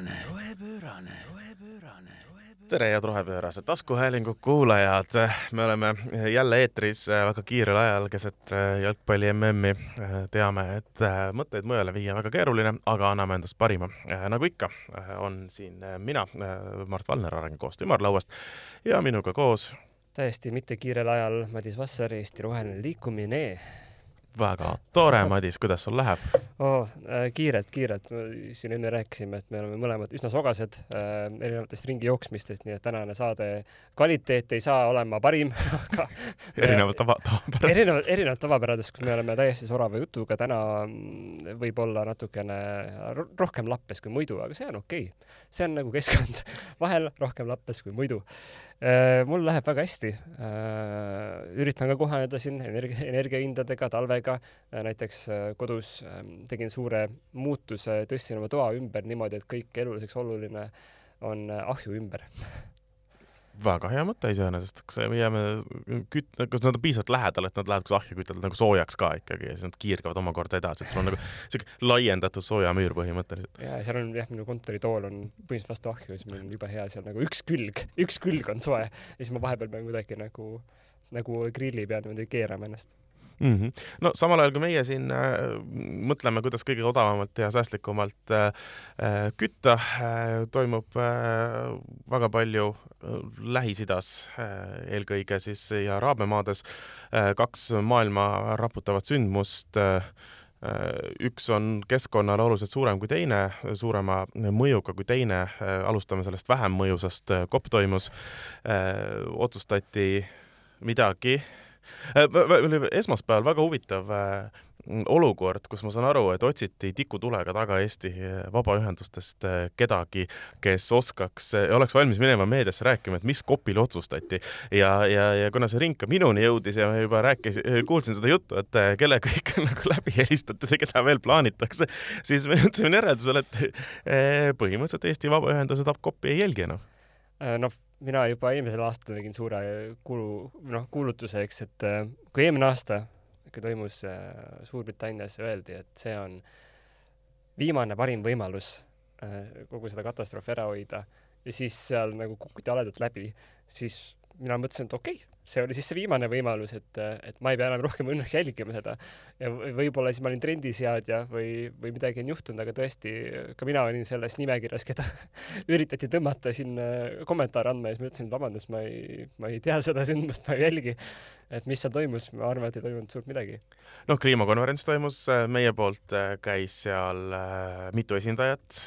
rohepöörane, rohepöörane, rohepöörane, rohepöörane. tere, head rohepöörase taskuhäälingu kuulajad. me oleme jälle eetris väga kiirel ajal keset jalgpalli MM-i. teame, et mõtteid mujale viia väga keeruline, aga anname endast parima. nagu ikka, on siin mina, Mart Valner Arengukoostöö ümarlauast ja minuga koos täiesti mitte kiirel ajal Madis Vasser, Eesti Roheline Liikumine väga tore, Madis, kuidas sul läheb oh,? kiirelt, kiirelt. siin enne rääkisime, et me oleme mõlemad üsna sogased äh, erinevatest ringijooksmistest, nii et tänane saade kvaliteet ei saa olema parim aga erinevalt tava, tavapärast. erinevalt, erinevalt tavapäradest, kus me oleme täiesti sorava jutuga, täna mm, võib-olla natukene rohkem lappes kui muidu, aga see on okei okay.. See on nagu keskkond vahel rohkem lappes kui muidu Äh, mul läheb väga hästi. Äh, üritan ka kohaneda siin energia, energiahindadega, talvega. Äh, näiteks kodus ähm, tegin suure muutuse, tõstsin oma toa ümber niimoodi, et kõik eluliseks oluline on ahju ümber väga hea mõte iseenesest, kas me jääme küt-, kas nad on piisavalt lähedal, et nad lähevad kus ahju kütavad nagu soojaks ka ikkagi ja siis nad kiirgavad omakorda edasi, et sul on nagu siuke laiendatud soojamüür põhimõtteliselt. ja seal on jah, minu kontoritool on põhimõtteliselt vastu ahju ja siis mul on jube hea seal nagu üks külg, üks külg on soe ja siis ma vahepeal pean kuidagi nagu, nagu grilli peal niimoodi keerama ennast mm. -hmm. no samal ajal, kui meie siin äh, mõtleme, kuidas kõige odavamalt ja säästlikumalt äh, äh kütta toimub väga palju äh, Lähis-Idas äh, eelkõige siis ja Araabia maades kaks maailma raputavat sündmust üks on keskkonnale oluliselt suurem kui teine, suurema mõjuga kui teine. alustame sellest vähem mõjusast. COP toimus, otsustati midagi esmaspäeval väga huvitav äh, olukord, kus ma saan aru, et otsiti tikutulega taga Eesti vabaühendustest äh, kedagi, kes oskaks, oleks valmis minema meediasse rääkima, et mis COP-il otsustati. ja, ja, ja kuna see ring ka minuni jõudis ja ma juba rääkisin, kuulsin seda juttu, et äh, kelle kõik nagu läbi helistatud ja keda veel plaanitakse, siis me jõudsime järeldusele, et põhimõtteliselt Eesti vabaühendused COP-i ei jälgi enam. noh mina juba eelmisel aastal tegin suure kulu, noh, kuulutuse, eks, et äh, kui eelmine aasta ikka toimus äh, Suurbritannias, öeldi, et see on viimane parim võimalus äh, kogu seda katastroofi ära hoida ja siis seal nagu kukuti haledalt läbi, siis mina mõtlesin, et okei okay,, see oli siis see viimane võimalus, et, et ma ei pea enam rohkem õnneks jälgima seda. ja võib-olla siis ma olin trendiseadja või, või midagi on juhtunud, aga tõesti, ka mina olin selles nimekirjas, keda üritati tõmmata siin äh, kommentaare andma ja siis ma ütlesin, et vabandust, ma ei, ma ei tea seda sündmust, ma ei jälgi. et mis seal toimus, ma arvan, et ei toimunud suurt midagi. noh, kliimakonverents toimus, äh, meie poolt äh, käis seal mitu esindajat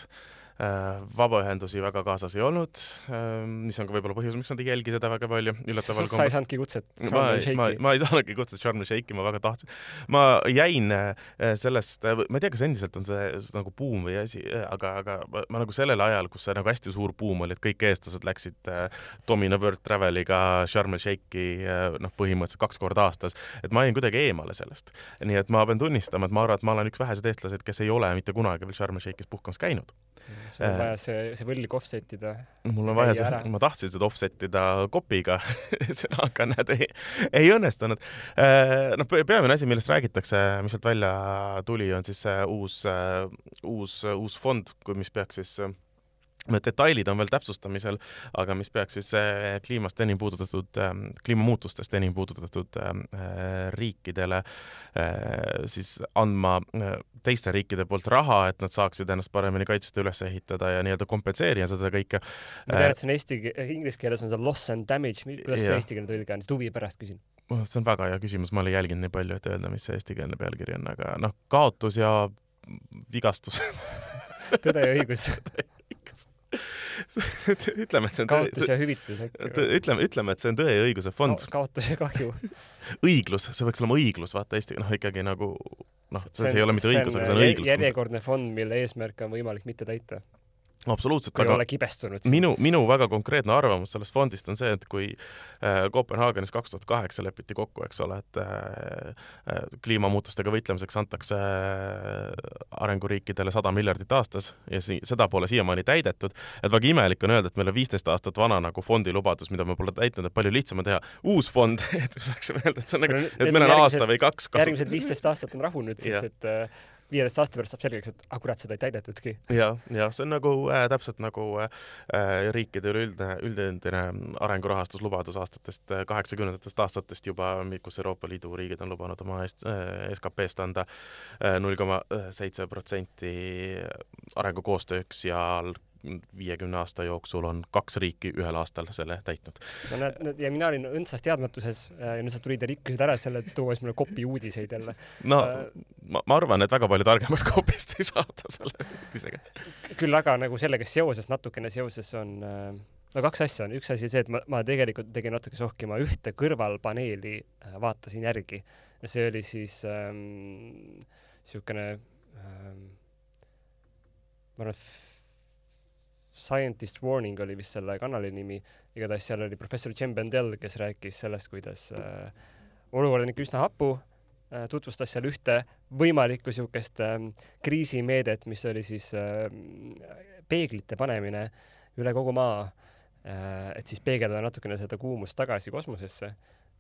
vabaühendusi väga kaasas ei olnud, ähm, mis on ka võib-olla põhjus, miks nad ei jälgi seda väga palju, üllataval kombel. sa ei saanudki kutset? ma, ma, ma ei saanudki kutset Sharm el Sheikhi, ma väga tahtsin. ma jäin äh, sellest, äh, ma ei tea, kas endiselt on see nagu buum või asi, aga, aga ma, ma nagu sellel ajal, kus see nagu hästi suur buum oli, et kõik eestlased läksid Domino World Traveliga Sharm el Sheikhi noh, põhimõtteliselt kaks korda aastas, et ma jäin kuidagi eemale sellest. nii et ma pean tunnistama, et ma arvan, et ma olen üks väheseid eestlased, kes ei ole mitte kunagi veel Sharm el Sheikhis puhkamas käinud sul on äh, vaja see, see võlg offset ida. mul on vaja see, ma tahtsin seda offset ida kopiga aga näed, ei, ei õnnestunud. Äh, noh, peamine asi, millest räägitakse, mis sealt välja tuli, on siis see uus, äh, uus, uus fond, mis peaks siis detailid on veel täpsustamisel, aga mis peaks siis äh, kliimast enim puudutatud, ähm, kliimamuutustest enim puudutatud ähm, äh, riikidele äh, siis andma teiste riikide poolt raha, et nad saaksid ennast paremini kaitsta, üles ehitada ja nii-öelda kompenseerida seda kõike. ma tean, et see on eesti, inglise keeles on see loss and damage, kuidas see eestikeelne tõlge on, lihtsalt huvi pärast küsin. Oh, see on väga hea küsimus, ma ei jälginud nii palju, et öelda, mis see eestikeelne pealkiri on, aga noh, kaotus ja vigastused tõde ja õigus ütleme, et see on kaotus ja hüvitus äkki. ütleme, ütleme, et see on Tõe ja õiguse fond Ka. kaotus ja kahju õiglus, see võiks olema õiglus, vaata Eesti, noh ikkagi nagu noh, see, ei ole mitte õigus, aga see on õiglus. järjekordne fond, mille eesmärk on võimalik mitte täita absoluutselt, aga ole kibestunud. minu, minu väga konkreetne arvamus sellest fondist on see, et kui äh, Kopenhaagenis kaks tuhat kaheksa lepiti kokku, eks ole, et äh, äh kliimamuutustega võitlemiseks antakse arenguriikidele sada miljardit aastas ja si seda pole siiamaani täidetud, et väga imelik on öelda, et meil on viisteist aastat vana nagu fondi lubadus, mida me pole täitnud, et palju lihtsam on teha uus fond, et me saaksime öelda, et see on nagu, et meil on aasta või kaks kasu... järgmised viisteist aastat on rahu nüüd, sest et äh, viieteist aasta pärast saab selgeks, et ah kurat, seda ei täidetudki. ja, ja see on nagu äh, täpselt nagu äh, riikide üleüldine, üldine arengurahastuslubadus aastatest äh, kaheksakümnendatest aastatest juba, kus Euroopa Liidu riigid on lubanud oma äh, SKP-st anda äh, null koma seitse protsenti arengukoostööks ja viiekümne aasta jooksul on kaks riiki ühel aastal selle täitnud. no näed, näed ja mina olin õndsas teadmatuses äh, ja nüüd sa tulid ja rikkusid ära selle, tuues mulle kopi uudiseid jälle. no äh, ma, ma arvan, et väga palju targemast kopist ei saada selle uudisega. küll aga nagu sellega seoses, natukene seoses on äh, no kaks asja on, üks asi see, et ma, ma tegelikult tegin natuke sohki, ma ühte kõrvalpaneeli äh, vaatasin järgi ja see oli siis niisugune ähm, ähm, ma arvan, et Scientist Warning oli vist selle kanali nimi, igatahes seal oli professor Jem Bendel, kes rääkis sellest, kuidas äh, olukord on ikka üsna hapu. Äh,, tutvustas seal ühte võimalikku niisugust äh, kriisimeedet, mis oli siis äh, peeglite panemine üle kogu maa. Äh,, et siis peegeldada natukene seda kuumust tagasi kosmosesse.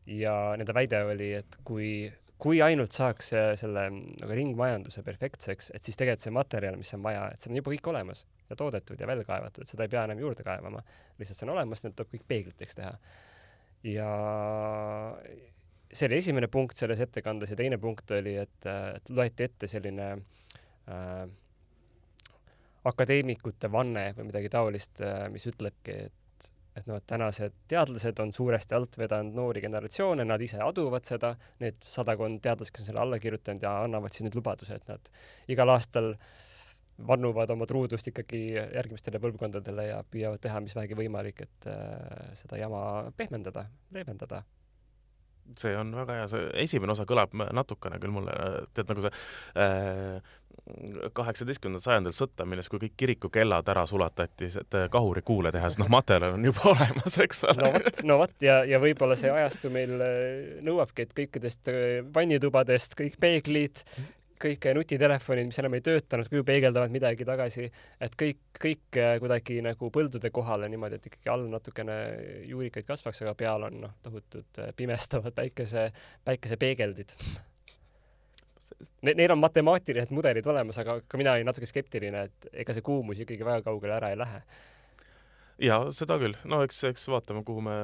Ja nende väide oli, et kui kui ainult saaks selle nagu ringmajanduse perfektseks, et siis tegelikult see materjal, mis on vaja, et see on juba kõik olemas ja toodetud ja välja kaevatud, seda ei pea enam juurde kaevama. lihtsalt see on olemas, need tuleb kõik peegliteks teha. ja see oli esimene punkt selles ettekandes ja teine punkt oli, et, et loeti ette selline äh, akadeemikute vanne või midagi taolist äh,, mis ütlebki, et et noh, et tänased teadlased on suuresti alt vedanud noori generatsioone, nad ise aduvad seda, need sadakond teadlast, kes on selle alla kirjutanud ja annavad siis nüüd lubaduse, et nad igal aastal vannuvad oma truudust ikkagi järgmistele põlvkondadele ja püüavad teha, mis vähegi võimalik, et äh, seda jama pehmendada, leevendada. See on väga hea, see esimene osa kõlab natukene küll mulle, tead nagu see äh, kaheksateistkümnendal äh, sajandil sõtta, milles kui kõik kirikukellad ära sulatati, et kahuri kuule teha, sest noh, materjal on juba olemas, eks ole. no vot, no vot ja, ja võib-olla see ajastu meil äh, nõuabki, et kõikidest äh, vannitubadest kõik peeglid, kõik nutitelefonid, mis enam ei töötanud, kuju peegeldavad midagi tagasi, et kõik, kõik äh, kuidagi nagu põldude kohale niimoodi, et ikkagi all natukene juurikaid kasvaks, aga peal on noh, tohutud äh, pimestavad päikese, päikesepeegeldid ne,. Neil on matemaatilised mudelid olemas, aga ka mina olin natuke skeptiline, et ega see kuumus ikkagi väga kaugele ära ei lähe jaa, seda küll. no eks, eks vaatame, kuhu me,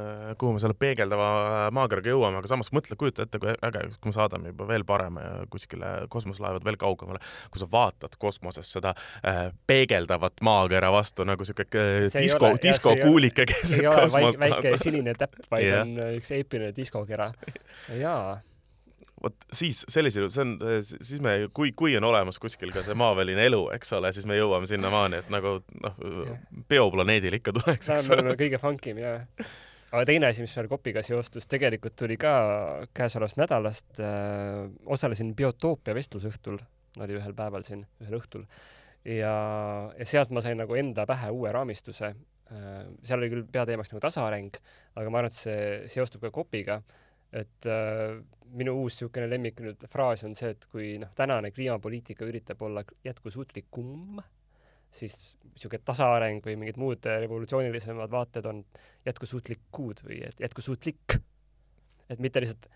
kuhu me selle peegeldava maakeraga jõuame, aga samas mõtle, kujuta ette, kui äge, kui me saadame juba veel parema ja kuskile kosmoselaevad veel kaugemale, kui sa vaatad kosmoses seda äh, peegeldavat maakera vastu nagu siuke äh, disko, diskokuulike keset kosmost. väike sinine täpp, vaid yeah. on üks eepiline diskokera. jaa vot siis sellisel juhul, see on, siis me, kui, kui on olemas kuskil ka see maaväline elu, eks ole, siis me jõuame sinnamaani, et nagu noh, bioplaneedil ikka tuleks, eks ole. kõige funkim jah. aga teine asi, mis veel Kopiga seostus, tegelikult tuli ka käesolevast nädalast äh,, osalesin Biotoopia vestlusõhtul, oli ühel päeval siin, ühel õhtul, ja, ja sealt ma sain nagu enda pähe uue raamistuse äh,. seal oli küll peateemaks nagu tasaareng, aga ma arvan, et see seostub ka Kopiga et äh, minu uus niisugune lemmik nüüd fraas on see, et kui noh, tänane kliimapoliitika üritab olla jätkusuutlikum, siis niisugune tasaareng või mingid muud revolutsioonilisemad vaated on jätkusuutlikud või jätkusuutlik. et mitte lihtsalt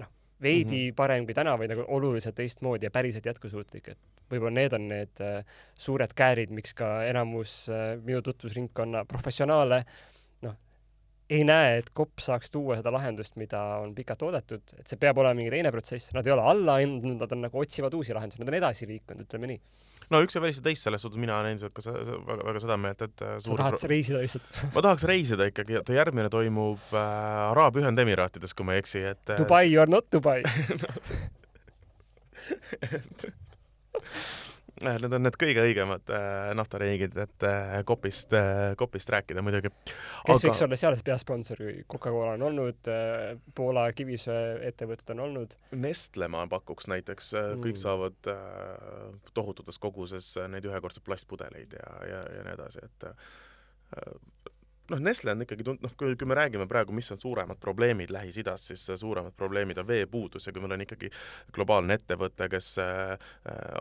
noh, veidi mm -hmm. parem kui täna, vaid nagu oluliselt teistmoodi ja päriselt jätkusuutlik, et võib-olla need on need äh, suured käärid, miks ka enamus äh, minu tutvusringkonna professionaale äh, ei näe, et kopp saaks tuua seda lahendust, mida on pikalt oodatud, et see peab olema mingi teine protsess, nad ei ole alla andnud, nad on nagu otsivad uusi lahendusi, nad on edasi liikunud, ütleme nii. no üks ei välista teist selles suhtes, mina olen endiselt ka väga, väga seda meelt, et äh, suur... sa tahad reisida lihtsalt ma tahaks reisida ikkagi, et järgmine toimub äh, Araabia Ühendemiraatides, kui ma ei eksi, et äh, Dubai or not Dubai Need on need kõige õigemad äh, naftariigid, et äh, kopist äh,, kopist rääkida muidugi. kes Aga... võiks olla seal peasponsor, kui Coca-Cola on olnud Poola kivisöeettevõtted on olnud? Nestle ma pakuks näiteks kõik mm. saavad tohututes koguses neid ühekordseid plastpudeleid ja, ja, ja nii edasi, et noh, Nestle on ikkagi tund-, noh, kui, kui me räägime praegu, mis on suuremad probleemid Lähis-Idas, siis suuremad probleemid on veepuudus ja kui meil on ikkagi globaalne ettevõte, kes äh,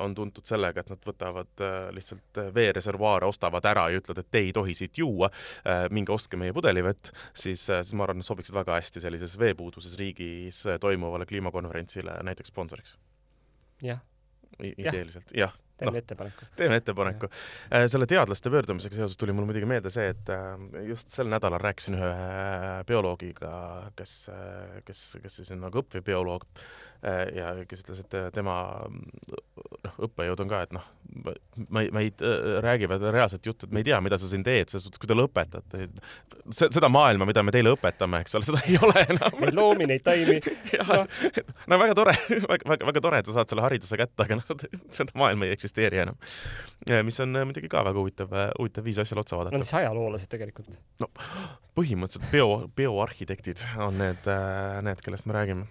on tuntud sellega, et nad võtavad äh, lihtsalt veereservuaare, ostavad ära ja ütlevad, et te ei tohi siit juua äh,, minge ostke meie pudelivett, siis äh,, siis ma arvan, sobiksid väga hästi sellises veepuuduses riigis toimuvale kliimakonverentsile näiteks sponsoriks. jah ideeliselt, jah teeme noh, ettepaneku. teeme ettepaneku. selle teadlaste pöördumisega seoses tuli mul muidugi meelde see, et just sel nädalal rääkisin ühe bioloogiga, kes, kes, kes siis on nagu õppiv bioloog Äh, ja kes ütles, et äh, tema noh, õppejõud on ka, et noh, ma ei, ma ei äh, räägivad reaalset juttu, et me ei tea, mida sa siin teed, selles suhtes, kui te lõpetate, seda maailma, mida me teile õpetame, eks ole, seda ei ole enam. Neid loomi, neid taimi. no., no väga tore, väga, väga, väga tore, et sa saad selle hariduse kätte, aga noh, seda maailma ei eksisteeri enam. mis on muidugi ka väga huvitav, huvitav viis asjale otsa vaadata. Nad on siis ajaloolased tegelikult. no põhimõtteliselt bio, bioarhitektid on need, need, kellest me räägime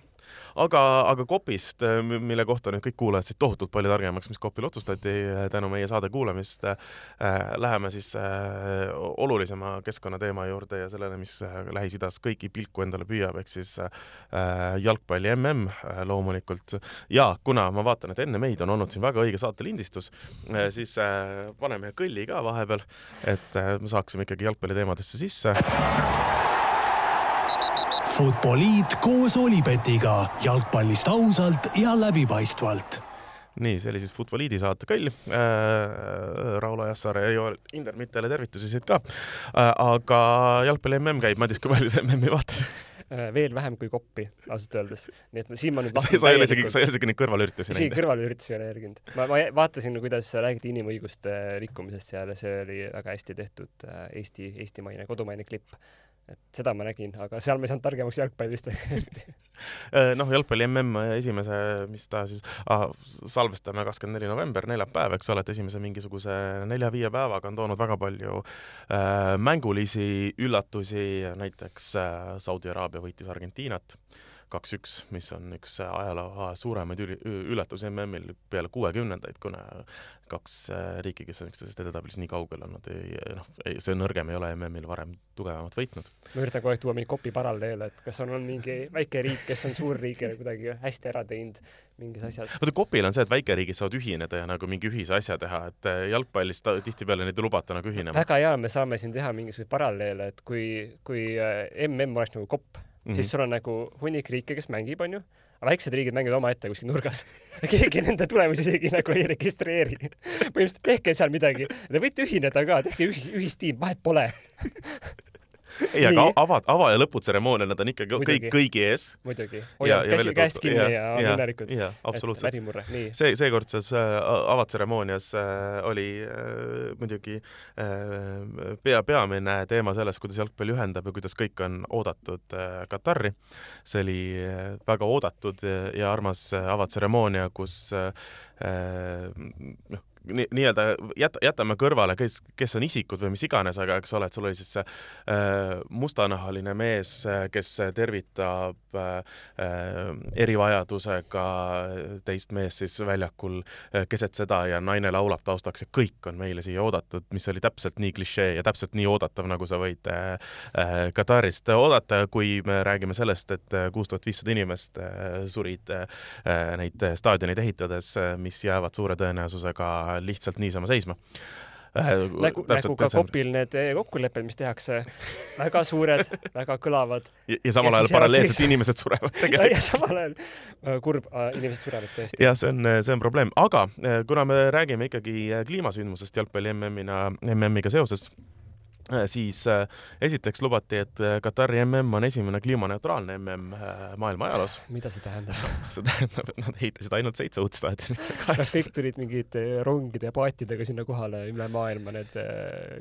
aga, aga Kopist, äh, mille kohta nüüd kõik kuulajad said tohutult palju targemaks, mis Kopil otsustati äh, tänu meie saade kuulamist äh,, läheme siis äh, olulisema keskkonnateema juurde ja sellele, mis äh, Lähis-Idas kõiki pilku endale püüab, ehk siis äh, jalgpalli mm loomulikult. ja kuna ma vaatan, et enne meid on olnud siin väga õige saatelindistus äh,, siis paneme kõlli ka vahepeal, et me saaksime ikkagi jalgpalliteemadesse sisse Futboliit koos Olipetiga jalgpallist ausalt ja läbipaistvalt nii, see oli siis Futboliidi saate kõll äh,. Rauno Jassaare ja Joel Hindermittele tervitusi siit ka äh,. aga jalgpalli mm käib, Madis, kui palju sa MM-i vaatad äh, veel vähem kui koppi, ausalt öeldes. nii et siin ma nüüd sa, sa ei ole isegi, sa ei ole isegi neid kõrvalüritusi näinud? isegi kõrvalüritusi ei ole jälginud. ma, ma vaatasin, kuidas räägiti inimõiguste rikkumisest seal ja see oli väga hästi tehtud äh, Eesti, eestimaine, kodumaine klipp et seda ma nägin, aga seal ma ei saanud targemaks jalgpallist äh, noh, jalgpalli mm esimese, mis ta siis ah,, salvestame kakskümmend neli november, neljapäev, eks ole, et esimese mingisuguse nelja-viie päevaga on toonud väga palju äh, mängulisi üllatusi, näiteks äh, Saudi Araabia võitis Argentiinat kaks-üks, mis on üks ajaloo suuremaid üli, üllatusi MM-il peale kuuekümnendaid, kuna kaks äh, riiki, kes on üksteisest edetabelis nii kaugel olnud, ei noh, see nõrgem ei ole MM-il varem tugevamat võitnud. ma üritan kogu aeg tuua mingi kopi paralleele, et kas on, on mingi väike riik, kes on suur riik ja kuidagi hästi ära teinud mingis asjas. vaata, kopil on see, et väikeriigid saavad ühineda ja nagu mingi ühise asja teha, et äh, jalgpallis tihtipeale neid ei lubata nagu ühinema. väga hea, me saame siin teha mingisuguseid paralleele, et kui, kui MM oleks nagu kopp mm, -hmm. siis sul on nagu hunnik riike, kes mängib, onju, aga väiksed riigid mängivad omaette kuskil nurgas keegi nende tulemusi isegi nagu ei registreeri. põhimõtteliselt tehke seal midagi, te võite ühineda ka, tehke ühis, ühistiim, vahet pole ei, aga ava, ava- ja lõputseremoonia, nad on ikkagi kõik kõigi ees. muidugi, hoiavad käsi käest kinni ja, ja on õnnelikud. jaa, absoluutselt. läbimurre, nii. see, seekordses äh, avatseremoonias äh, oli äh, muidugi äh, pea, peamine teema selles, kuidas jalgpall ühendab ja kuidas kõik on oodatud äh, Katari. see oli äh, väga oodatud ja, armas äh, avatseremoonia, kus äh, äh noh, nii-öelda jät-, jätame kõrvale, kes, kes on isikud või mis iganes, aga eks ole, et sul oli siis see äh, mustanahaline mees, kes tervitab äh, erivajadusega teist meest siis väljakul äh, keset seda ja naine laulab taustaks ja kõik on meile siia oodatud, mis oli täpselt nii klišee ja täpselt nii oodatav, nagu sa võid äh, äh Katarist oodata, kui me räägime sellest, et äh, kuus tuhat viissada inimest äh, surid äh, neid staadioneid ehitades, mis jäävad suure tõenäosusega lihtsalt niisama seisma äh, nagu, nagu ka kopil need eh, kokkulepped, mis tehakse, väga suured, väga kõlavad. ja samal ajal paralleelselt siis... inimesed surevad tegelikult. ja samal ajal äh, kurb, äh, inimesed surevad tõesti. jah, see on, see on probleem, aga kuna me räägime ikkagi kliimasündmusest jalgpalli MM-ina, MM-iga seoses Äh, siis äh, esiteks lubati, et äh, Katari mm on esimene kliimaneutraalne mm maailma ajaloos. mida see tähendab see tähendab, et nad ehitasid ainult seitse uut staadionit. kas kõik tulid mingite rongide ja paatidega sinna kohale üle maailma, need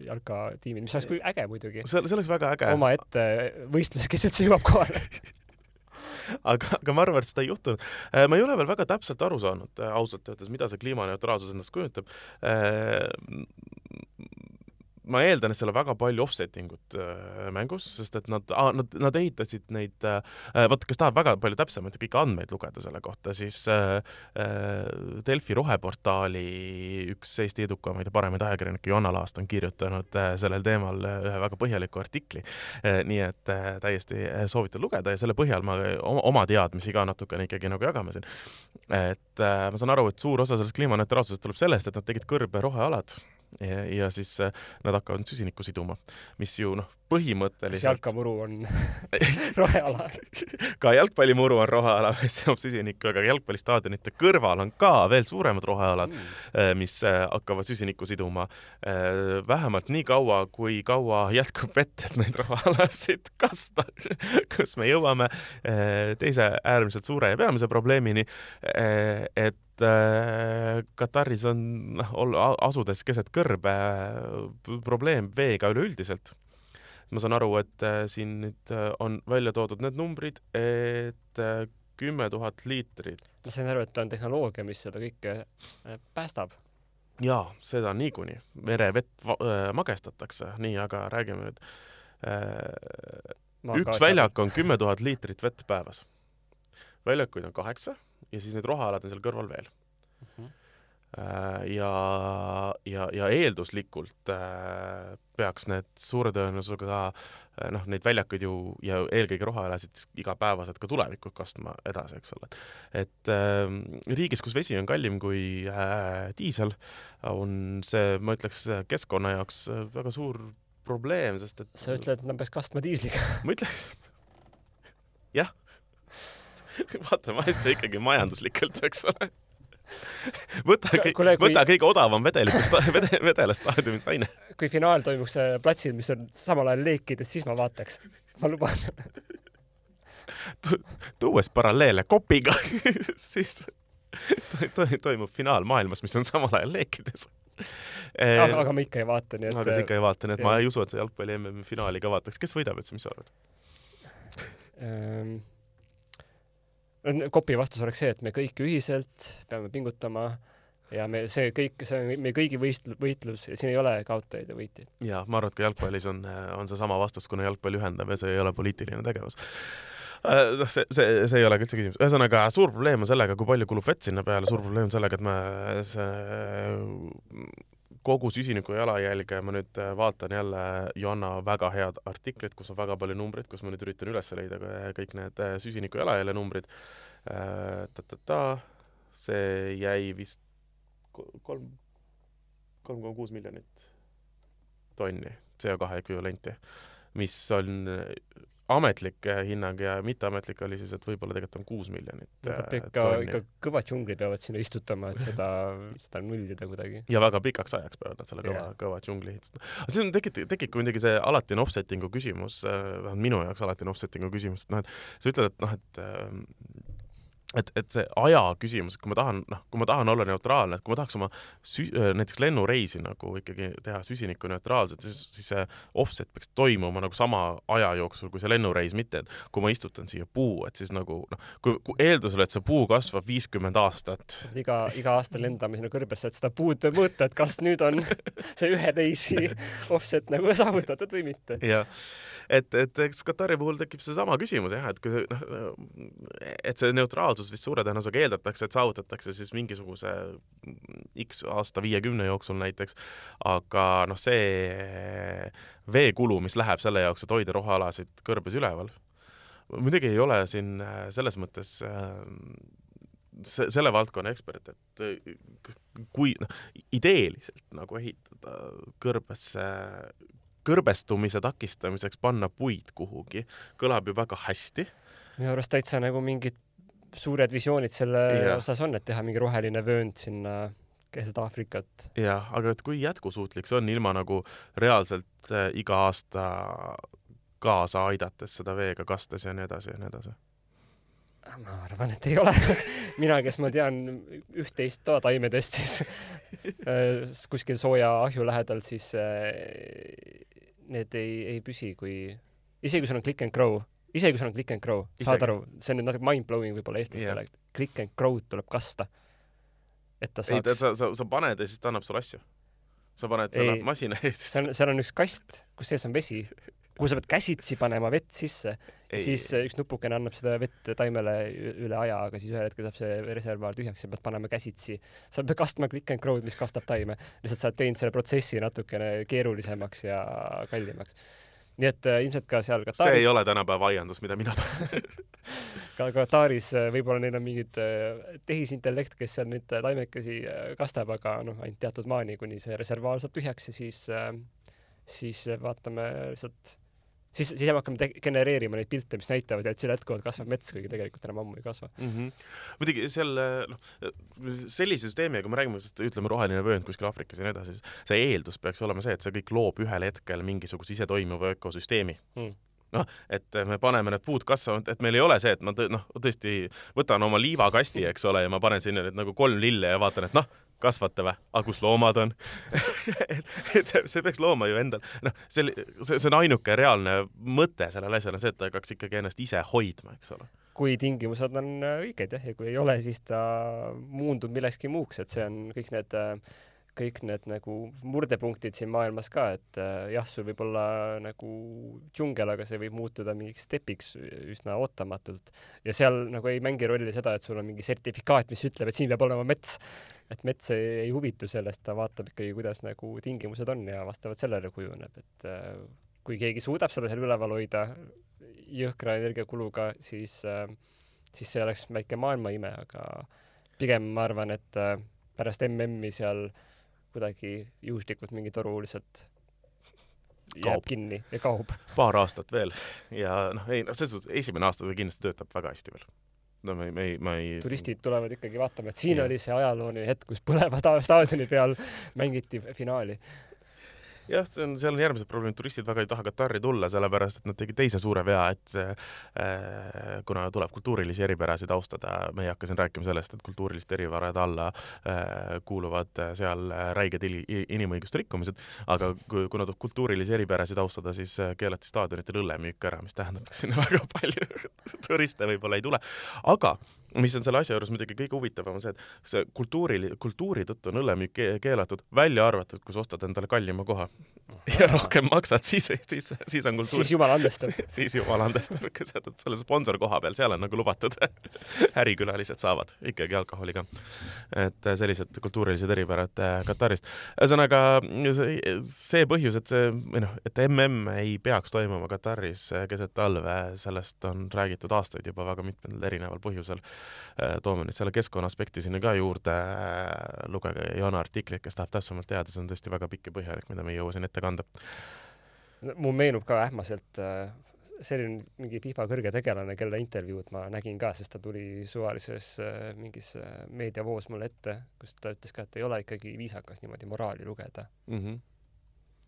jalkatiimid, mis oleks küll äge muidugi. see, see oleks väga äge. omaette võistlus, kes üldse jõuab kohale aga, aga ma arvan, et seda ei juhtunud. ma ei ole veel väga täpselt aru saanud ausalt öeldes, mida see kliimaneutraalsus endast kujutab ma eeldan, et seal on väga palju offsetting ut äh, mängus, sest et nad nad, nad ehitasid neid äh,, äh vot kes tahab väga palju täpsemaid kõiki andmeid lugeda selle kohta, siis Delfi roheportaali üks Eesti edukamaid ja paremaid ajakirjanikke, Joanna Laast, on kirjutanud sellel teemal ühe väga põhjaliku artikli nii et täiesti soovitan lugeda ja selle põhjal ma oma, teadmisi ka natukene ikkagi nagu jagame siin. et ma saan aru, et suur osa sellest kliimaneutraalsusest tuleb sellest, et nad tegid kõrbe rohealad ja, ja siis äh, nad hakkavad süsinikku siduma, mis ju noh, põhimõtteliselt jalkamuru on roheala. ka jalgpallimuru on roheala, mis seob süsinikku, aga jalgpallistaadionite kõrval on ka veel suuremad rohealad mm., mis hakkavad süsinikku siduma vähemalt nii kaua, kui kaua jätkub vett, et neid rohealasid kasta kus me jõuame teise äärmiselt suure ja peamise probleemini, et Kataris on noh, asudes keset kõrbe probleem veega üleüldiselt ma saan aru, et äh, siin nüüd äh, on välja toodud need numbrid, et äh, kümme tuhat liitrit. ma sain aru, et on tehnoloogia, mis seda kõike päästab. jaa, seda niikuinii. merevett magestatakse, nii, aga räägime nüüd. üks väljak on kümme tuhat liitrit vett päevas. väljakuid on kaheksa ja siis neid rohealad on seal kõrval veel uh. Mhm. Äh, ja, ja, ja eelduslikult äh, peaks need suure tõenäosusega äh, noh, neid väljakuid ju ja eelkõige rohealasid igapäevaselt ka tulevikus kastma edasi, eks ole. et äh, riigis, kus vesi on kallim kui äh, diisel, on see, ma ütleks, keskkonna jaoks väga suur probleem, sest et sa ütled, et nad peaks kastma diisliga? ma ütlen, jah vaatame asja ikkagi majanduslikult, eks ole võta, kui... võta kõige odavam vedelikust vede, vedelastaadiumis aine. kui finaal toimuks äh, platsil, mis on samal ajal leekides, siis ma vaataks, ma luban tu,. tuues paralleele kopiga siis to, to, toimub finaal maailmas, mis on samal ajal leekides aga, aga ma ikka ei vaata, nii et. aga sa ikka ei vaata, nii et jah. ma ei usu, et sa jalgpalli MM finaali ka vaataks. kes võidab üldse, mis sa arvad ähm,? Kopi vastus oleks see, et me kõik ühiselt peame pingutama ja me, see kõik, see on meie kõigi võist-, võitlus ja siin ei ole kaotajaid ja võitjaid. ja ma arvan, et ka jalgpallis on, on seesama vastus, kuna jalgpall ühendab ja see ei ole poliitiline tegevus äh, noh, see, see, see ei ole ka üldse küsimus. ühesõnaga, suur probleem on sellega, kui palju kulub vett sinna peale, suur probleem on sellega, et me see kogu süsiniku jalajälge ma nüüd äh, vaatan jälle Joanna väga head artiklit, kus on väga palju numbreid, kus ma nüüd üritan üles leida kõik need äh, süsiniku jalajälje numbrid äh,. ta-ta-ta, see jäi vist kolm, kolm koma kuus miljonit tonni CO2 ekvivalenti, mis on ametlik hinnang ja mitteametlik oli siis, et võib-olla tegelikult on kuus miljonit äh, ikka, ikka kõva džungli peavad sinna istutama, et seda, seda nullida kuidagi. ja väga pikaks ajaks peavad nad selle kõva yeah., kõva džungli ehitama. aga on, tekib, tekib ka muidugi see alati on offsetting'u küsimus, äh, vähemalt minu jaoks alati on offsetting'u küsimus, et noh, et sa ütled, et noh, et äh, et, et see aja küsimus, et kui ma tahan, noh, kui ma tahan olla neutraalne, et kui ma tahaks oma sü-, äh, näiteks lennureisi nagu ikkagi teha süsinikuneutraalselt, siis, siis see offset peaks toimuma nagu sama aja jooksul kui see lennureis, mitte et kui ma istutan siia puu, et siis nagu noh, kui, kui eeldusel, et see puu kasvab viiskümmend aastat. iga, iga aasta lendame sinna kõrbesse, et seda puud mõõta, et kas nüüd on see ühe reisi offset nagu saavutatud või mitte. jah, et, et eks Katari puhul tekib seesama küsimus jah, et kui see noh, et see neutraalsus vist suure tõenäosusega eeldatakse, et saavutatakse siis mingisuguse X aasta viiekümne jooksul näiteks, aga noh, see veekulu, mis läheb selle jaoks, et hoida rohealasid kõrbes üleval, muidugi ei ole siin äh, selles mõttes äh, see, selle valdkonna ekspert, et äh, kui noh, ideeliselt nagu ehitada kõrbesse kõrbestumise takistamiseks panna puid kuhugi, kõlab ju väga hästi. minu arust täitsa nagu mingid suured visioonid selle ja. osas on, et teha mingi roheline vöönd sinna keset Aafrikat. jah, aga et kui jätkusuutlik see on ilma nagu reaalselt äh, iga aasta kaasa aidates seda veega kastes ja nii edasi ja nii edasi? Ma arvan, et ei ole mina, kes ma tean üht-teist toataimedest, siis äh, kuskil sooja ahju lähedal, siis äh, need ei, ei püsi, kui isegi kui sul on click and grow isegi kui sul on click and grow, saad aru, see on nüüd natuke mind-blowing võib-olla eestlastele yeah., click and grow'd tuleb kasta. et ta saaks. ei, sa, sa, sa paned ja siis ta annab sulle asju. sa paned selle masina eest. seal, seal on üks kast, kus sees on vesi, kuhu sa pead käsitsi panema vett sisse. Siis üks nupukene annab seda vett taimele üle aja, aga siis ühel hetkel saab see reservuaar tühjaks ja pead panema käsitsi. sa pead kastma click and grow'd, mis kastab taime. lihtsalt sa oled teinud selle protsessi natukene keerulisemaks ja kallimaks nii et äh, ilmselt ka seal Kataris see ei ole tänapäeva aiandus, mida mina tahan ka Kataris äh, võib-olla neil on mingid äh, tehisintellekt, kes seal neid äh, taimekesi äh, kastab, aga noh, ainult teatud maani, kuni see reservuaar saab tühjaks ja siis äh,, siis vaatame lihtsalt siis, siis me hakkame genereerima neid pilte, mis näitavad, et seal jätkuvalt kasvab mets, kuigi tegelikult enam ammu ei kasva. Mm -hmm. muidugi seal noh, sellise süsteemiga, kui me räägime, ütleme, roheline vöönd kuskil Aafrikas ja nii edasi, siis see eeldus peaks olema see, et see kõik loob ühel hetkel mingisuguse isetoimuva ökosüsteemi. Mm. Noh, et me paneme need puud kasvama, et meil ei ole see, et ma tõ, noh, tõesti võtan oma liivakasti, eks ole, ja ma panen sinna nüüd nagu kolm lille ja vaatan, et noh, kasvate või? aga kus loomad on et see, see peaks looma ju endal, noh, see, see, see on ainuke reaalne mõte sellel asjal on see, et ta hakkaks ikkagi ennast ise hoidma, eks ole. kui tingimused on õiged jah, ja kui ei ole, siis ta muundub millekski muuks, et see on kõik need kõik need nagu murdepunktid siin maailmas ka, et äh, jah, sul võib olla nagu džungel, aga see võib muutuda mingiks stepiks üsna ootamatult. ja seal nagu ei mängi rolli seda, et sul on mingi sertifikaat, mis ütleb, et siin peab olema mets. et mets ei, ei huvitu sellest, ta vaatab ikkagi, kuidas nagu tingimused on ja vastavalt sellele kujuneb, et äh, kui keegi suudab seda seal üleval hoida jõhkra energiakuluga, siis äh,, siis see oleks väike maailmaime, aga pigem ma arvan, et äh, pärast MM-i seal kuidagi juhuslikult mingi toru lihtsalt jääb kaob. kinni ja kaob. paar aastat veel ja noh, ei noh, selles suhtes esimene aasta ta kindlasti töötab väga hästi veel no me me ei, ma ei. turistid tulevad ikkagi vaatama, et siin ja. oli see ajalooline hetk, kus põleva staadioni peal mängiti finaali jah, see on, seal on järgmised probleemid, turistid väga ei taha Katari tulla, sellepärast et nad tegid teise suure vea, et äh, kuna tuleb kultuurilisi eripärasid austada, me ei hakka siin rääkima sellest, et kultuuriliste erivarade alla äh, kuuluvad seal räiged inimõiguste rikkumised, aga kui, kuna tuleb kultuurilisi eripärasid austada, siis äh, keelati staadionitel õllemüük ära, mis tähendab, et sinna väga palju turiste võib-olla ei tule. aga mis on selle asja juures muidugi kõige huvitavam, on see, et see kultuuri, kultuuri tõttu on õllemüük keelatud, välja arvatud, kui sa ostad endale kallima koha ja rohkem maksad, siis, siis, siis on kultuur. siis jumal andestab siis jumal andestab, selle sponsorkoha peal, seal on nagu lubatud ärikülalised saavad ikkagi alkoholi ka. et sellised kultuurilised eripärad äh, Katarist. ühesõnaga see põhjus, et see või noh, et mm ei peaks toimuma Kataris äh, keset talve, sellest on räägitud aastaid juba väga mitmel erineval põhjusel toome nüüd selle keskkonna aspekti sinna ka juurde, äh, lugege Jana artiklit, kes tahab täpsemalt teada, see on tõesti väga pikk ja põhjalik, mida me ei jõua siin ette kanda. mul meenub ka ähmaselt äh, selline mingi FIFA kõrge tegelane, kelle intervjuud ma nägin ka, sest ta tuli suvalises mingis meediavoos mulle ette, kus ta ütles ka, et ei ole ikkagi viisakas niimoodi moraali lugeda mm -hmm.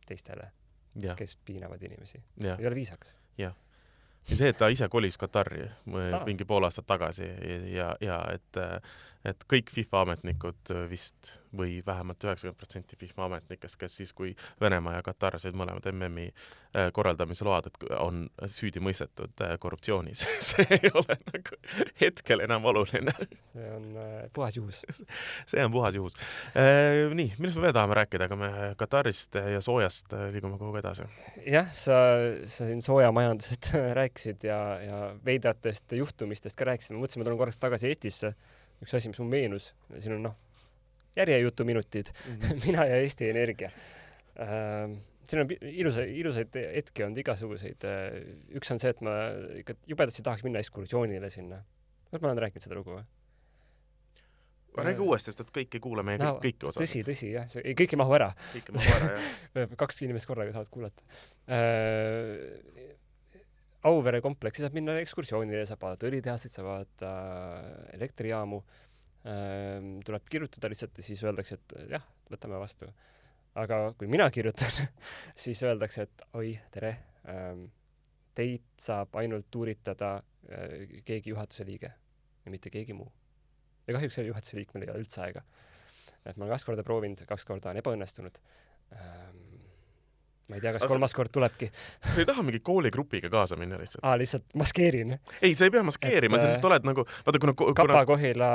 teistele, kes piinavad inimesi. ei ole viisakas. jah ja see, et ta ise kolis Katari ah. mingi pool aastat tagasi ja, ja, ja et, et kõik FIFA ametnikud vist või vähemalt üheksakümmend protsenti FIFA ametnikest, kes siis, kui Venemaa ja Katar said mõlemad MM-i äh, korraldamise load, et on süüdi mõistetud äh, korruptsioonis see ei ole nagu hetkel enam oluline. see on äh, puhas juhus see on puhas juhus nii, millest me veel tahame rääkida, aga me Katarist ja soojast liigume kogu aeg edasi. jah, sa, sa siin soojamajandusest rääkisid ja, ja veidratest juhtumistest ka mõtlesin, ma tulen korraks tagasi Eestisse. üks asi, mis mul meenus, siin on noh, järjejutuminutid mm, -hmm. mina ja Eesti Energia ähm, siin on ilusa, ilusaid hetki olnud igasuguseid. Äh, üks on see, et ma ikka jubedasti tahaks minna ekskursioonile sinna. kas ma olen rääkinud seda lugu või? räägi uuesti, sest et kõik ei kuule meie no, kõiki osasid. tõsi, tõsi jah, see, kõik ei mahu ära. kõik ei mahu ära, jah kaks inimest korraga saavad kuulata äh,. Auvere kompleksi saab minna ekskursioonile, saab vaadata õlitehaseid, saab vaadata elektrijaamu äh, tuleb kirjutada lihtsalt ja siis öeldakse, et jah, võtame vastu. aga kui mina kirjutan siis öeldakse, et oi, tere, ehm, teid saab ainult tuuritada äh, keegi juhatuse liige ja mitte keegi muu. ja kahjuks selle juhatuse liikmel ei ole üldse aega. et ma olen kaks korda proovinud, kaks korda on ebaõnnestunud ähm, ma ei tea, kas As... kolmas kord tulebki. sa ei taha mingi kooligrupiga kaasa minna lihtsalt? aa, lihtsalt maskeerin? ei, sa ei pea maskeerima, sa lihtsalt oled nagu, vaata kuna Kapa-Kohila,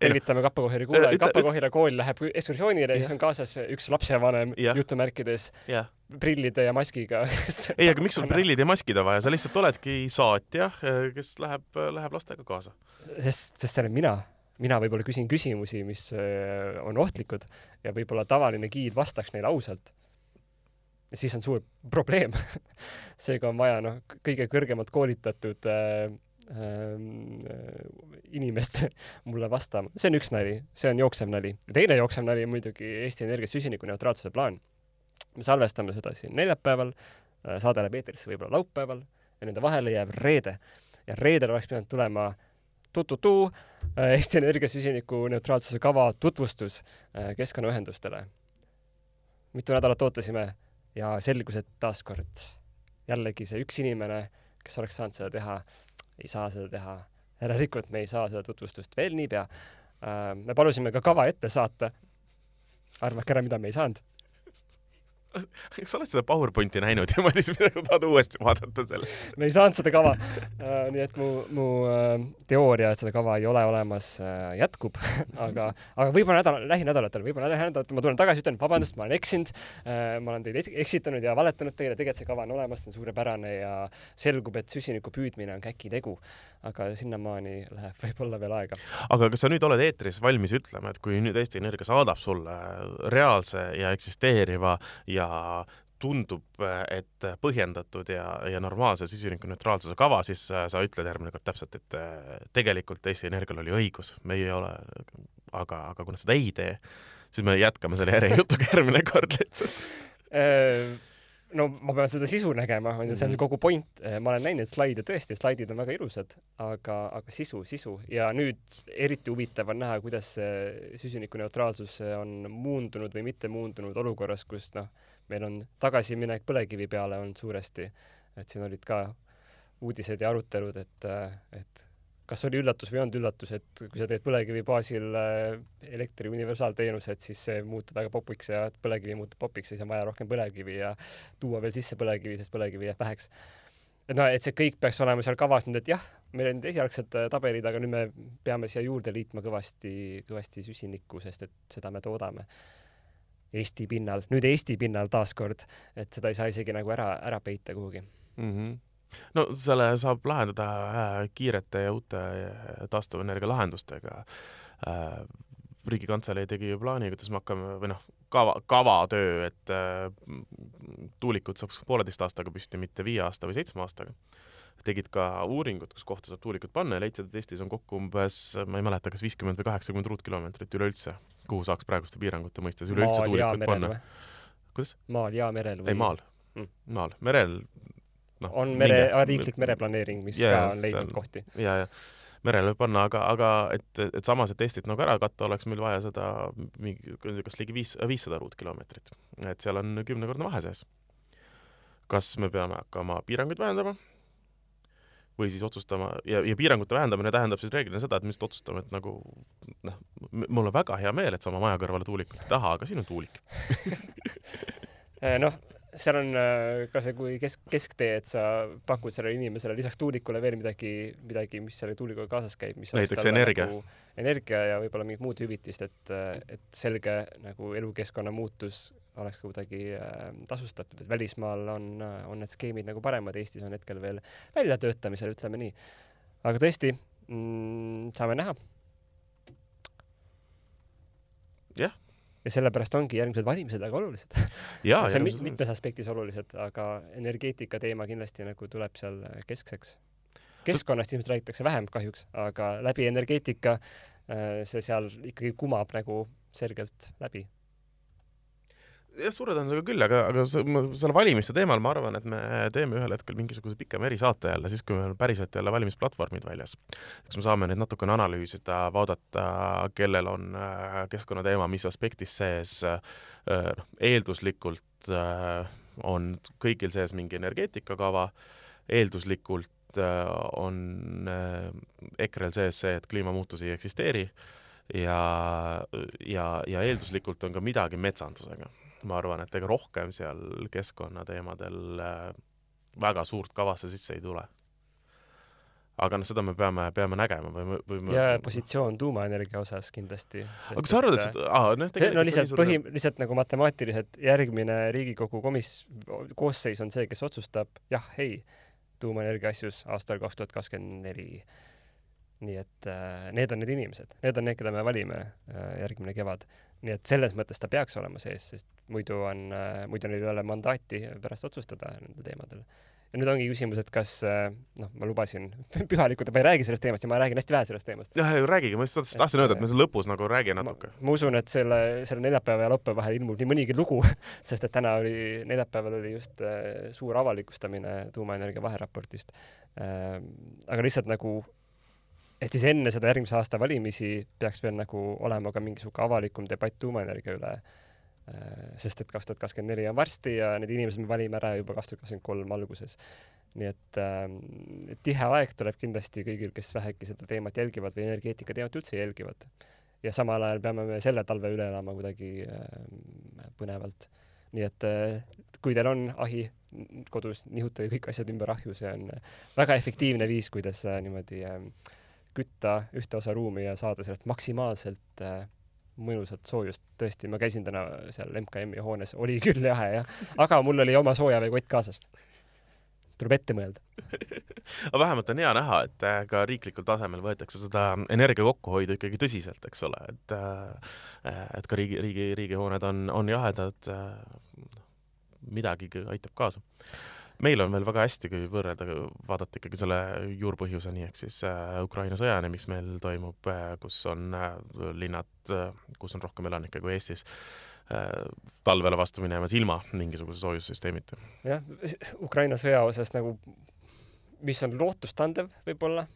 tervitame Kapa-Kohila kuulajaid, Kapa-Kohila kool läheb ekskursioonile, siis on kaasas üks lapsevanem jutumärkides yeah. prillide ja maskiga. Ei, aga miks sul prillid ja maskid on vaja, sa lihtsalt oledki saatja, kes läheb, läheb lastega kaasa. sest, sest see olen mina. Mina võib-olla küsin küsimusi, mis äh, on ohtlikud ja võib-olla tavaline giid vastaks neile ausalt siis on suur probleem seega on vaja noh, kõige kõrgemalt koolitatud äh, äh, inimest mulle vastama. see on üks nali, see on jooksev nali. teine jooksev nali on muidugi Eesti Energia süsinikuneutraalsuse plaan. me salvestame seda siin neljapäeval äh, saade läheb eetrisse võib-olla laupäeval ja nende vahele jääb reede. ja reedel oleks pidanud tulema tututuu äh, Eesti Energia süsinikuneutraalsuse kava tutvustus äh, keskkonnaühendustele. mitu nädalat ootasime ja selgus, et taaskord jällegi see üks inimene, kes oleks saanud seda teha, ei saa seda teha. järelikult me ei saa seda tutvustust veel niipea. Äh, me palusime ka kava ette saata. arvake ära, mida me ei saanud kas sa oled seda PowerPointi näinud ja Madis, mida sa tahad uuesti vaadata sellest? me ei saanud seda kava uh,. nii et mu, mu uh, teooria, et seda kava ei ole olemas uh,, jätkub aga, aga võib-olla nädal, lähinädalatel, võib-olla lähinädalatel ma tulen tagasi, ütlen vabandust, ma olen eksinud ma olen teid eksitanud ja valetanud teile, tegelikult see kava on olemas, see on suurepärane ja selgub, et süsiniku püüdmine on käkitegu. aga sinnamaani läheb võib-olla veel aega. aga kas sa nüüd oled eetris valmis ütlema, et kui nüüd Eesti Energia saadab sulle reaalse ja eksisteeriva ja ja tundub, et põhjendatud ja, ja normaalse süsinikuneutraalsuse kava, siis sa ütled järgmine kord täpselt, et tegelikult Eesti Energial oli õigus, meie ei ole, aga, aga kui nad seda ei tee, siis me jätkame selle järjejutuga järgmine kord lihtsalt äh, no ma pean seda sisu nägema, on ju, see on mhm. kogu point. Äh, ma olen näinud slaide, tõesti, slaidid on väga ilusad, aga, aga sisu, sisu ja nüüd eriti huvitav on näha, kuidas süsinikuneutraalsus on muundunud või mitte muundunud olukorras, kus noh, meil on tagasiminek põlevkivi peale olnud suuresti, et siin olid ka uudised ja arutelud, et, et kas oli üllatus või ei olnud üllatus, et kui sa teed põlevkivi baasil äh, elektri universaalteenused, siis see muutub väga popiks ja põlevkivi muutub popiks siis on vaja rohkem põlevkivi ja tuua veel sisse põlevkivi, sest põlevkivi jääb väheks. et noh, et see kõik peaks olema seal kavas nüüd, et jah, meil olid esialgsed äh, tabelid, aga nüüd me peame siia juurde liitma kõvasti, kõvasti süsinikku, sest et seda me toodame Eesti pinnal, nüüd Eesti pinnal taaskord, et seda ei saa isegi nagu ära, ära peita kuhugi mm. -hmm no selle saab lahendada äh, kiirete ja uute äh, taastuvenergia lahendustega. Äh, riigikantselei tegi ju plaani, kuidas me hakkame või noh, kava, kavatöö, et tuulikud saaks pooleteist aastaga püsti, mitte viie aasta või seitsme aastaga tegid ka uuringut, kus kohta saab tuulikut panna ja leidsid, et Eestis on kokku umbes, ma ei mäleta, kas viiskümmend või kaheksakümmend ruutkilomeetrit üleüldse, kuhu saaks praeguste piirangute mõistes üleüldse maal tuulikut panna. kuidas? maal ja merel või? ei, maal mm., maal, merel noh. on mere, riiklik mereplaneering, mis ja, ka on leidnud on, kohti. ja, ja merele võib panna, aga, aga et, et samas, et Eestit nagu ära katta, oleks meil vaja seda mingi, kas ligi viis, viissada ruutkilomeetrit. et seal on kümnekordne vahe sees. kas me peame hakkama piiranguid vähendama või siis otsustama ja, ja piirangute vähendamine tähendab siis reeglina seda, et me lihtsalt otsustame, et nagu noh, mul on väga hea meel, et sa oma maja kõrvale tuulikut ei taha, aga siin on tuulik. Eh, noh, seal on äh, ka see, kui kesk, kesktee, et sa pakud sellele inimesele lisaks tuulikule veel midagi, midagi, mis selle tuulikuga kaasas käib, mis näiteks energia. nagu, energia ja võib-olla mingit muud hüvitist, et, et selge nagu elukeskkonna muutus oleks ka kuidagi äh, tasustatud, et välismaal on, on need skeemid nagu paremad, Eestis on hetkel veel väljatöötamisel, ütleme nii. aga tõesti mm,, saame näha. jah. Ja sellepärast ongi järgmised valimised väga olulised. See on mit mitmes aspektis olulised, aga energeetika teema kindlasti nagu tuleb seal keskseks. Keskkonnast ilmselt räägitakse vähem kahjuks, aga läbi energeetika äh, see seal ikkagi kumab nagu selgelt läbi jah, suure tõenäosusega küll, aga, aga selle valimiste teemal ma arvan, et me teeme ühel hetkel mingisuguse pikema erisaate jälle, siis kui meil on päriselt jälle valimisplatvormid väljas. eks me saame neid natukene analüüsida, vaadata, kellel on äh, keskkonnateema mis aspektis sees, äh, noh, eelduslikult on kõigil sees mingi energeetikakava, eelduslikult on EKRE-l sees see, et kliimamuutusi ei eksisteeri ja, ja, ja eelduslikult on ka midagi metsandusega ma arvan, et ega rohkem seal keskkonnateemadel äh, väga suurt kavasse sisse ei tule. aga noh, seda me peame, peame nägema või me, või me ja positsioon tuumaenergia osas kindlasti. aga kas sa arvad, et seda, aa, noh, see no lihtsalt põhi, lihtsalt nagu matemaatiliselt järgmine Riigikogu komis-, koosseis on see, kes otsustab jah, ei, tuumaenergia asjus aastal kaks tuhat kakskümmend neli nii et äh, need on need inimesed, need on need, keda me valime äh, järgmine kevad. Nii et selles mõttes ta peaks olema sees, sest muidu on äh,, muidu neil ei ole mandaati pärast otsustada nendel teemadel. ja nüüd ongi küsimus, et kas äh, noh, ma lubasin pühalikult, ma ei räägi sellest teemast ja ma räägin hästi vähe sellest teemast. jah, räägigi, ma just tahtsin öelda, et me lõpus nagu räägi natuke. ma usun, et selle, selle neljapäeva ja laupäeva vahel ilmub nii mõnigi lugu sest et täna oli, neljapäeval oli just äh, suur avalikustamine tuumaenergia vaheraportist äh,. aga lihtsalt nagu et siis enne seda järgmise aasta valimisi peaks veel nagu olema ka mingisugune avalikum debatt tuumaenergia üle äh, sest et kaks tuhat kakskümmend neli on varsti ja need inimesed me valime ära juba kaks tuhat kakskümmend kolm alguses. nii et äh, tihe aeg tuleb kindlasti kõigil, kes vähegi seda teemat jälgivad või energeetika teemat üldse jälgivad. ja samal ajal peame me selle talve üle elama kuidagi äh, põnevalt. nii et äh, kui teil on ahi kodus, nihutage kõik asjad ümber ahju, see on väga efektiivne viis, kuidas äh, niimoodi äh, kütta ühte osa ruumi ja saada sellest maksimaalselt äh, mõnusat soojust, tõesti, ma käisin täna seal MKM-i hoones, oli küll jahe jah, aga mul oli oma soojaveekott kaasas. tuleb ette mõelda. Aga vähemalt on hea näha, et äh, ka riiklikul tasemel võetakse seda energia kokkuhoidu ikkagi tõsiselt, eks ole, et äh, et ka riigi, riigi, riigihooned on, on jahedad, äh, midagi aitab kaasa meil on veel väga hästi, kui võrrelda, vaadata ikkagi selle juurpõhjuseni, ehk siis äh, Ukraina sõjani, mis meil toimub äh,, kus on äh, linnad kus on rohkem elanikke kui Eestis talvele vastu minemas ilma mingisuguse soojussüsteemita. jah, Ukraina sõja osas nagu, mis on lootustandev võib-olla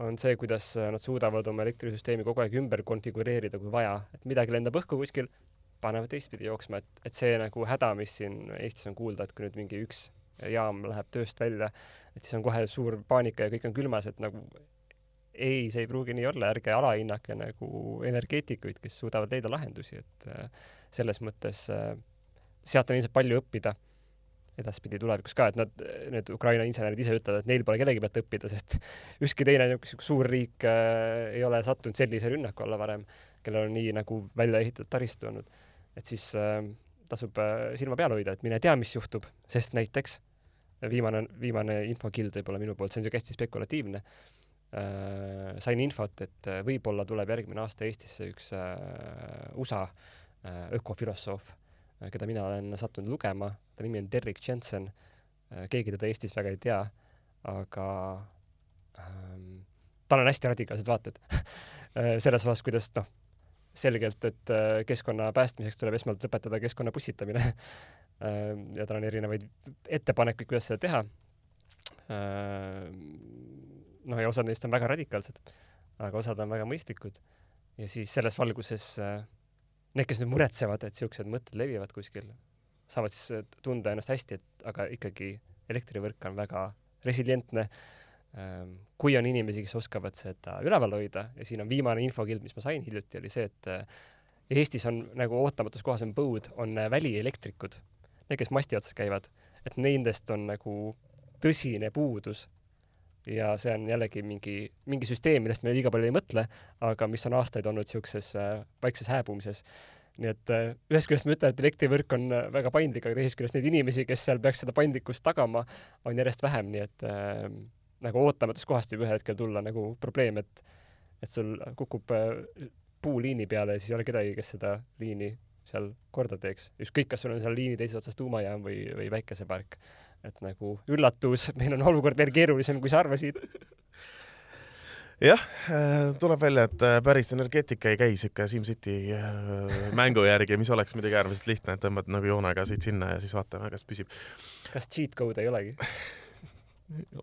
on see, kuidas nad suudavad oma elektrisüsteemi kogu aeg ümber konfigureerida, kui vaja, et midagi lendab õhku kuskil, panevad teistpidi jooksma, et, et see nagu häda, mis siin Eestis on kuulda, et kui nüüd mingi üks jaam läheb tööst välja, et siis on kohe suur paanika ja kõik on külmas, et nagu ei, see ei pruugi nii olla, ärge alahinnake nagu energeetikuid, kes suudavad leida lahendusi, et äh, selles mõttes äh, sealt on ilmselt palju õppida edaspidi tulevikus ka, et nad, need Ukraina insenerid ise ütlevad, et neil pole kellegi pealt õppida, sest ükski teine niisugune suur riik äh, ei ole sattunud sellise rünnaku alla varem, kellel on nii nagu välja ehitatud taristu olnud et siis äh, tasub äh, silma peal hoida, et mine tea, mis juhtub, sest näiteks viimane, viimane infokild võib-olla minu poolt, see on niisugune hästi spekulatiivne äh,, sain infot, et äh, võib-olla tuleb järgmine aasta Eestisse üks äh, USA äh, ökofilosoof äh,, keda mina olen sattunud lugema, ta nimi on Derek Jensen äh,, keegi teda Eestis väga ei tea, aga ähm, tal on hästi radikaalsed vaated äh, selles osas, kuidas noh, selgelt, et äh, keskkonna päästmiseks tuleb esmalt lõpetada keskkonna pussitamine äh, ja tal on erinevaid ettepanekuid, kuidas seda teha. Äh, noh, ja osad neist on väga radikaalsed, aga osad on väga mõistlikud. ja siis selles valguses need, kes nüüd muretsevad, et niisugused mõtted levivad kuskil, saavad siis tunda ennast hästi, et aga ikkagi elektrivõrk on väga resilientne Ehm, kui on inimesi, kes oskavad seda üleval hoida ja siin on viimane infokild, mis ma sain hiljuti, oli see, et eh, Eestis on nagu ootamatus kohas on põud, on eh, välielektrikud, need, kes masti otsas käivad, et nendest on nagu tõsine puudus. ja see on jällegi mingi, mingi süsteem, millest me liiga palju ei mõtle, aga mis on aastaid olnud niisuguses äh, vaikses hääbumises nii et äh, ühest küljest ma ütlen, et elektrivõrk on äh, väga paindlik, aga teisest küljest neid inimesi, kes seal peaks seda paindlikkust tagama, on järjest vähem, nii et äh, nagu ootamatust kohast võib ühel hetkel tulla nagu probleem, et et sul kukub äh, puu liini peale ja siis ei ole kedagi, kes seda liini seal korda teeks. ükskõik, kas sul on seal liini teises otsas tuumajaam või, või päikesepark. et nagu üllatus, meil on olukord veel keerulisem, kui sa arvasid jah, äh, tuleb välja, et äh, päris energeetika ei käi sihuke SimCity mängu järgi, mis oleks muidugi äärmiselt lihtne, et tõmbad nagu joonega siit-sinna ja siis vaatame, kas püsib. kas cheat code ei olegi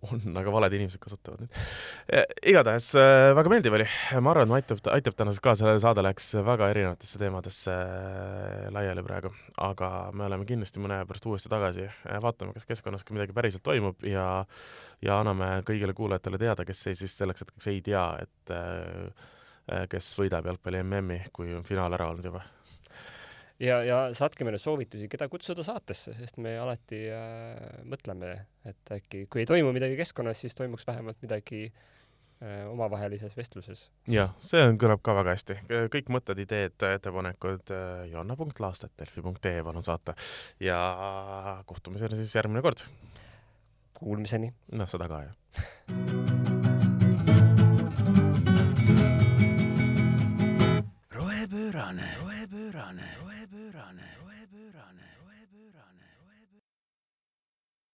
on, aga valed inimesed kasutavad neid. igatahes äh, väga meeldiv oli, ma arvan, et aitab, aitab tänaseks ka, see saade läks väga erinevatesse teemadesse äh, laiali praegu, aga me oleme kindlasti mõne aja pärast uuesti tagasi, vaatame, kas keskkonnas ka midagi päriselt toimub ja ja anname kõigile kuulajatele teada, kes ei, siis selleks hetkeks ei tea, et kes võidab jalgpalli MM-i, kui on finaal ära olnud juba ja, ja saatke meile soovitusi, keda kutsuda saatesse, sest me alati äh, mõtleme, et äkki kui ei toimu midagi keskkonnas, siis toimuks vähemalt midagi äh, omavahelises vestluses. jah, see on, kõlab ka väga hästi. kõik mõtted, ideed, ettepanekud äh, joanna.laastet.delfi.ee palun saata ja kohtumiseni siis järgmine kord. Kuulmiseni. noh, seda ka, jah